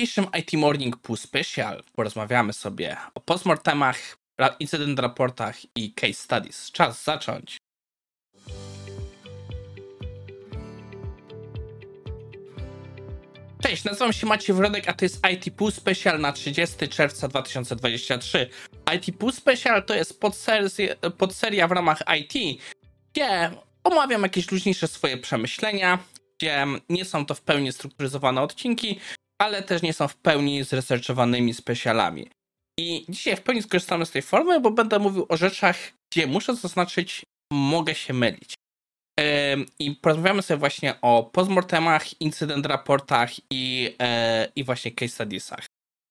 dzisiejszym IT Morning Pool Special porozmawiamy sobie o postmortemach, incydent raportach i case studies. Czas zacząć. Cześć, nazywam się Maciej Wrodek, a to jest IT Pool Special na 30 czerwca 2023. IT Pool Special to jest podseria, podseria w ramach IT, gdzie omawiam jakieś luźniejsze swoje przemyślenia, gdzie nie są to w pełni strukturyzowane odcinki, ale też nie są w pełni zresearchowanymi specjalami. I dzisiaj w pełni skorzystamy z tej formy, bo będę mówił o rzeczach, gdzie muszę zaznaczyć, mogę się mylić. I porozmawiamy sobie właśnie o postmortemach, incydent raportach i, e, i właśnie case studiesach.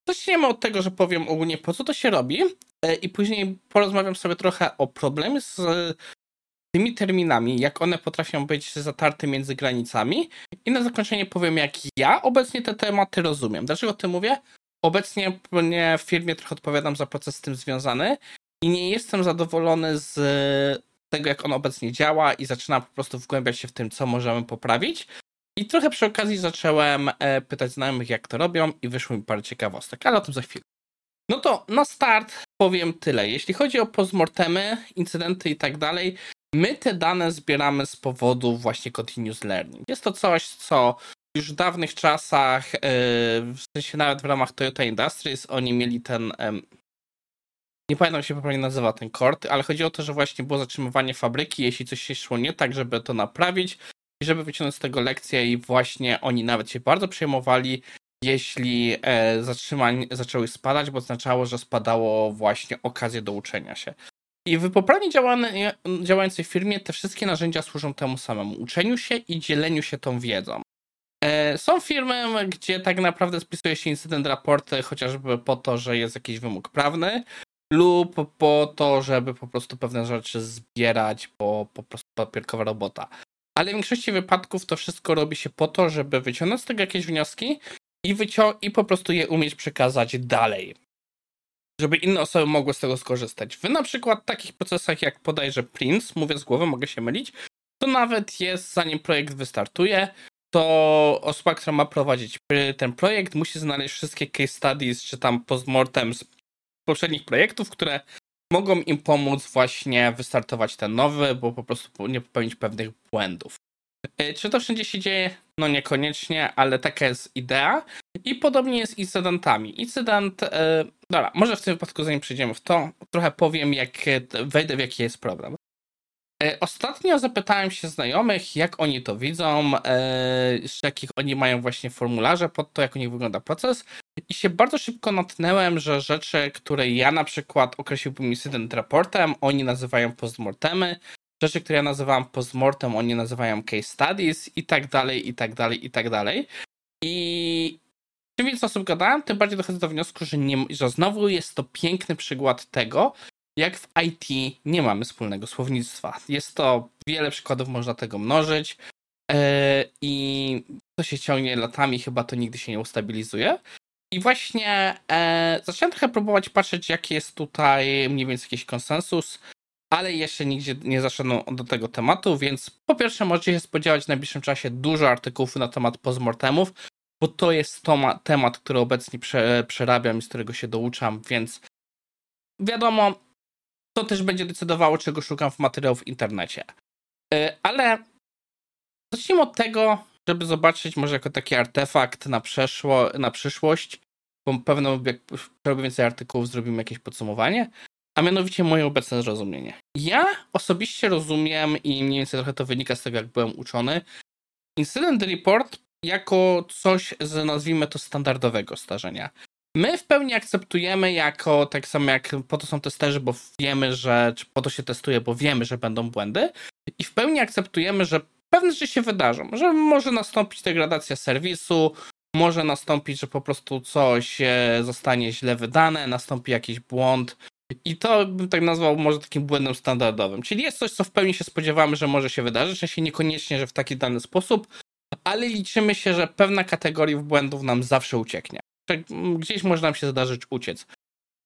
Zaczniemy od tego, że powiem ogólnie po co to się robi e, i później porozmawiam sobie trochę o problemie z tymi terminami, jak one potrafią być zatarte między granicami i na zakończenie powiem, jak ja obecnie te tematy rozumiem. Dlaczego o tym mówię? Obecnie w firmie trochę odpowiadam za proces z tym związany i nie jestem zadowolony z tego, jak on obecnie działa i zaczynam po prostu wgłębiać się w tym, co możemy poprawić. I trochę przy okazji zacząłem e, pytać znajomych, jak to robią i wyszło mi parę ciekawostek, ale o tym za chwilę. No to na start powiem tyle. Jeśli chodzi o postmortemy, incydenty i tak dalej, My te dane zbieramy z powodu właśnie continuous learning. Jest to coś, co już w dawnych czasach, e, w sensie nawet w ramach Toyota Industries, oni mieli ten. Nie pamiętam, jak się poprawnie nazywa ten kord, ale chodzi o to, że właśnie było zatrzymywanie fabryki, jeśli coś się szło nie tak, żeby to naprawić i żeby wyciągnąć z tego lekcję i właśnie oni nawet się bardzo przejmowali, jeśli e, zatrzymań zaczęły spadać, bo oznaczało, że spadało właśnie okazję do uczenia się. I w poprawnie działającej firmie te wszystkie narzędzia służą temu samemu uczeniu się i dzieleniu się tą wiedzą. E, są firmy, gdzie tak naprawdę spisuje się incydent raporty chociażby po to, że jest jakiś wymóg prawny, lub po to, żeby po prostu pewne rzeczy zbierać, bo po prostu papierkowa robota. Ale w większości wypadków to wszystko robi się po to, żeby wyciągnąć z tego jakieś wnioski i, wycią- i po prostu je umieć przekazać dalej żeby inne osoby mogły z tego skorzystać. Wy na przykład w takich procesach jak podajże Prince, mówię z głowy, mogę się mylić, to nawet jest zanim projekt wystartuje, to osoba, która ma prowadzić ten projekt musi znaleźć wszystkie case studies czy tam postmortem z poprzednich projektów, które mogą im pomóc właśnie wystartować ten nowy, bo po prostu nie popełnić pewnych błędów. E, czy to wszędzie się dzieje? No niekoniecznie, ale taka jest idea. I podobnie jest z incydentami. Incydent, yy, dobra, może w tym wypadku zanim przejdziemy w to, trochę powiem, jak wejdę w jaki jest problem. Ostatnio zapytałem się znajomych, jak oni to widzą, z jakich oni mają właśnie formularze pod to, jak u nich wygląda proces. I się bardzo szybko natknęłem, że rzeczy, które ja na przykład określiłbym incydent raportem, oni nazywają postmortemy, rzeczy, które ja nazywam postmortem, oni nazywają case studies i tak dalej, i tak dalej, i tak dalej. I czym więcej osób gadałem, tym bardziej dochodzę do wniosku, że, nie, że znowu jest to piękny przykład tego, jak w IT nie mamy wspólnego słownictwa. Jest to wiele przykładów, można tego mnożyć yy, i to się ciągnie latami, chyba to nigdy się nie ustabilizuje. I właśnie e, zacząłem trochę próbować patrzeć, jaki jest tutaj mniej więcej jakiś konsensus ale jeszcze nigdzie nie zaszedłem do tego tematu, więc po pierwsze możecie się spodziewać w najbliższym czasie dużo artykułów na temat postmortemów, bo to jest to temat, który obecnie prze, przerabiam i z którego się douczam, więc wiadomo, to też będzie decydowało, czego szukam w materiału w internecie. E, ale zacznijmy od tego, żeby zobaczyć może jako taki artefakt na, przeszło, na przyszłość, bo pewno jak robię więcej artykułów, zrobimy jakieś podsumowanie, a mianowicie moje obecne zrozumienie. Ja osobiście rozumiem i mniej więcej trochę to wynika z tego, jak byłem uczony, Incident Report jako coś z, nazwijmy to, standardowego starzenia. My w pełni akceptujemy jako, tak samo jak po to są testerzy, bo wiemy, że, czy po to się testuje, bo wiemy, że będą błędy i w pełni akceptujemy, że pewne rzeczy się wydarzą, że może nastąpić degradacja serwisu, może nastąpić, że po prostu coś e, zostanie źle wydane, nastąpi jakiś błąd, i to bym tak nazwał może takim błędem standardowym. Czyli jest coś, co w pełni się spodziewamy, że może się wydarzyć, się niekoniecznie, że w taki dany sposób, ale liczymy się, że pewna kategoria błędów nam zawsze ucieknie. Gdzieś może nam się zdarzyć uciec.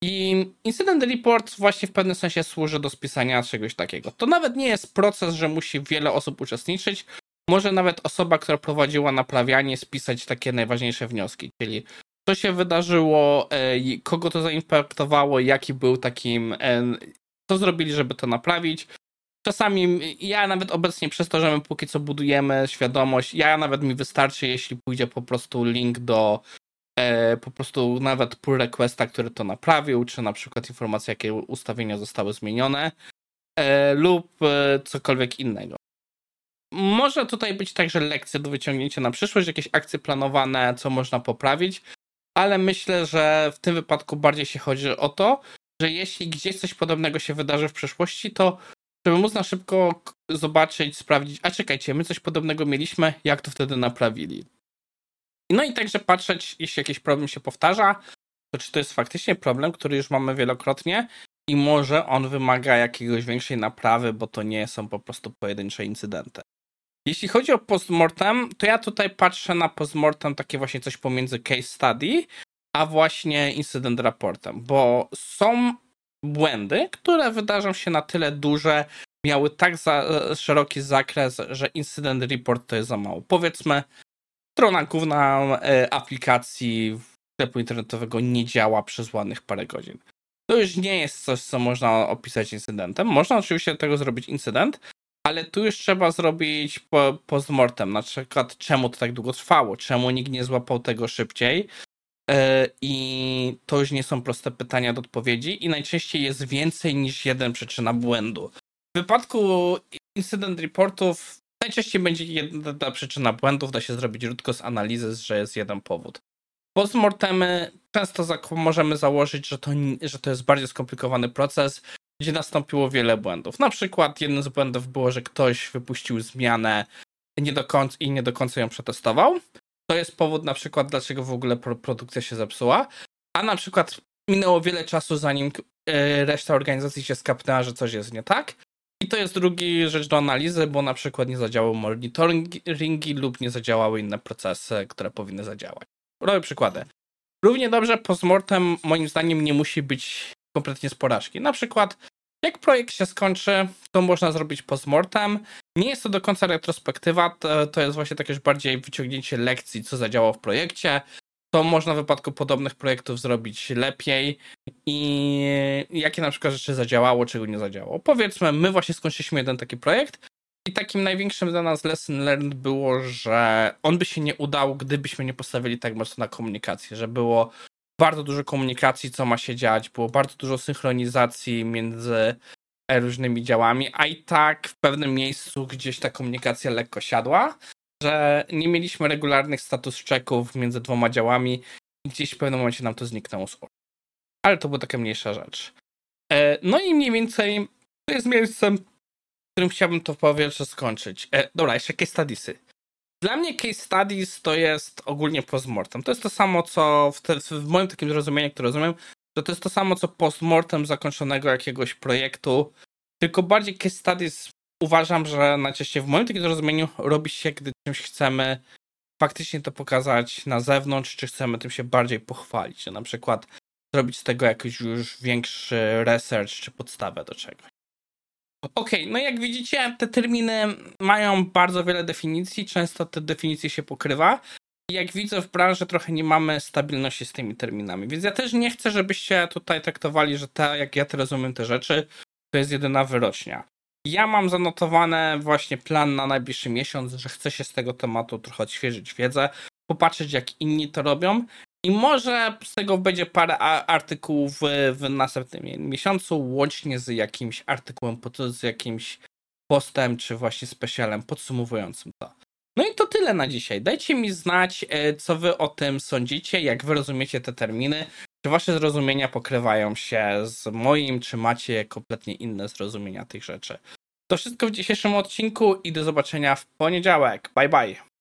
I Incident Report właśnie w pewnym sensie służy do spisania czegoś takiego. To nawet nie jest proces, że musi wiele osób uczestniczyć. Może nawet osoba, która prowadziła naprawianie, spisać takie najważniejsze wnioski, czyli co się wydarzyło, e, kogo to zainfektowało, jaki był takim, e, co zrobili, żeby to naprawić. Czasami ja nawet obecnie przez to, że my póki co budujemy świadomość, ja nawet mi wystarczy, jeśli pójdzie po prostu link do e, po prostu nawet pull requesta, który to naprawił, czy na przykład informacja, jakie ustawienia zostały zmienione, lub cokolwiek innego. Może tutaj być także lekcje do wyciągnięcia na przyszłość, jakieś akcje planowane, co można poprawić, ale myślę, że w tym wypadku bardziej się chodzi o to, że jeśli gdzieś coś podobnego się wydarzy w przyszłości, to żeby móc na szybko zobaczyć, sprawdzić, a czekajcie, my coś podobnego mieliśmy, jak to wtedy naprawili. No i także patrzeć, jeśli jakiś problem się powtarza, to czy to jest faktycznie problem, który już mamy wielokrotnie i może on wymaga jakiegoś większej naprawy, bo to nie są po prostu pojedyncze incydenty. Jeśli chodzi o postmortem, to ja tutaj patrzę na postmortem takie właśnie coś pomiędzy case study, a właśnie incydent raportem, bo są błędy, które wydarzą się na tyle duże, miały tak za, szeroki zakres, że incydent report to jest za mało. Powiedzmy, strona główna e, aplikacji sklepu internetowego nie działa przez ładnych parę godzin. To już nie jest coś, co można opisać incydentem. Można oczywiście tego zrobić incydent, ale tu już trzeba zrobić po, postmortem, na przykład czemu to tak długo trwało, czemu nikt nie złapał tego szybciej. E, I to już nie są proste pytania do odpowiedzi, i najczęściej jest więcej niż jeden przyczyna błędu. W wypadku incydent reportów najczęściej będzie jedna przyczyna błędów, da się zrobić krótko z analizy, że jest jeden powód. Postmortemy często możemy założyć, że to, że to jest bardziej skomplikowany proces, gdzie nastąpiło wiele błędów. Na przykład jednym z błędów było, że ktoś wypuścił zmianę nie do końca, i nie do końca ją przetestował. To jest powód na przykład, dlaczego w ogóle produkcja się zepsuła. A na przykład minęło wiele czasu, zanim e, reszta organizacji się skapnęła, że coś jest nie tak. I to jest drugi rzecz do analizy, bo na przykład nie zadziałały monitoringi lub nie zadziałały inne procesy, które powinny zadziałać. Robię przykłady. Równie dobrze postmortem moim zdaniem nie musi być kompletnie z porażki. Na przykład jak projekt się skończy, to można zrobić postmortem. Nie jest to do końca retrospektywa, to, jest właśnie takie już bardziej wyciągnięcie lekcji, co zadziałało w projekcie. To można w wypadku podobnych projektów zrobić lepiej i jakie na przykład rzeczy zadziałało, czego nie zadziałało. Powiedzmy, my właśnie skończyliśmy jeden taki projekt i takim największym dla nas lesson learned było, że on by się nie udał, gdybyśmy nie postawili tak mocno na komunikację, że było bardzo dużo komunikacji, co ma się dziać, było bardzo dużo synchronizacji między różnymi działami, a i tak w pewnym miejscu gdzieś ta komunikacja lekko siadła, że nie mieliśmy regularnych status checków między dwoma działami i gdzieś w pewnym momencie nam to zniknęło z oczu. Ale to była taka mniejsza rzecz. E, no i mniej więcej to jest miejscem, w którym chciałbym to powietrze skończyć. E, dobra, jeszcze case studiesy. Dla mnie case studies to jest ogólnie postmortem. To jest to samo, co w, te, w moim takim zrozumieniu, które rozumiem, że to jest to samo, co postmortem zakończonego jakiegoś projektu, tylko bardziej case studies uważam, że najczęściej w moim takim zrozumieniu robi się, gdy czymś chcemy faktycznie to pokazać na zewnątrz, czy chcemy tym się bardziej pochwalić, na przykład zrobić z tego jakiś już większy research, czy podstawę do czegoś. Okej, okay, no jak widzicie, te terminy mają bardzo wiele definicji, często te definicje się pokrywa. Jak widzę w branży trochę nie mamy stabilności z tymi terminami, więc ja też nie chcę, żebyście tutaj traktowali, że te, jak ja te rozumiem te rzeczy, to jest jedyna wyrocznia. Ja mam zanotowane właśnie plan na najbliższy miesiąc, że chcę się z tego tematu trochę odświeżyć wiedzę, popatrzeć jak inni to robią i może z tego będzie parę artykułów w następnym miesiącu, łącznie z jakimś artykułem, z jakimś postem, czy właśnie specjalem podsumowującym to. No i to tyle na dzisiaj. Dajcie mi znać, e, co wy o tym sądzicie, jak wy rozumiecie te terminy. Czy wasze zrozumienia pokrywają się z moim, czy macie kompletnie inne zrozumienia tych rzeczy. To wszystko w dzisiejszym odcinku i do zobaczenia w poniedziałek. Bye bye.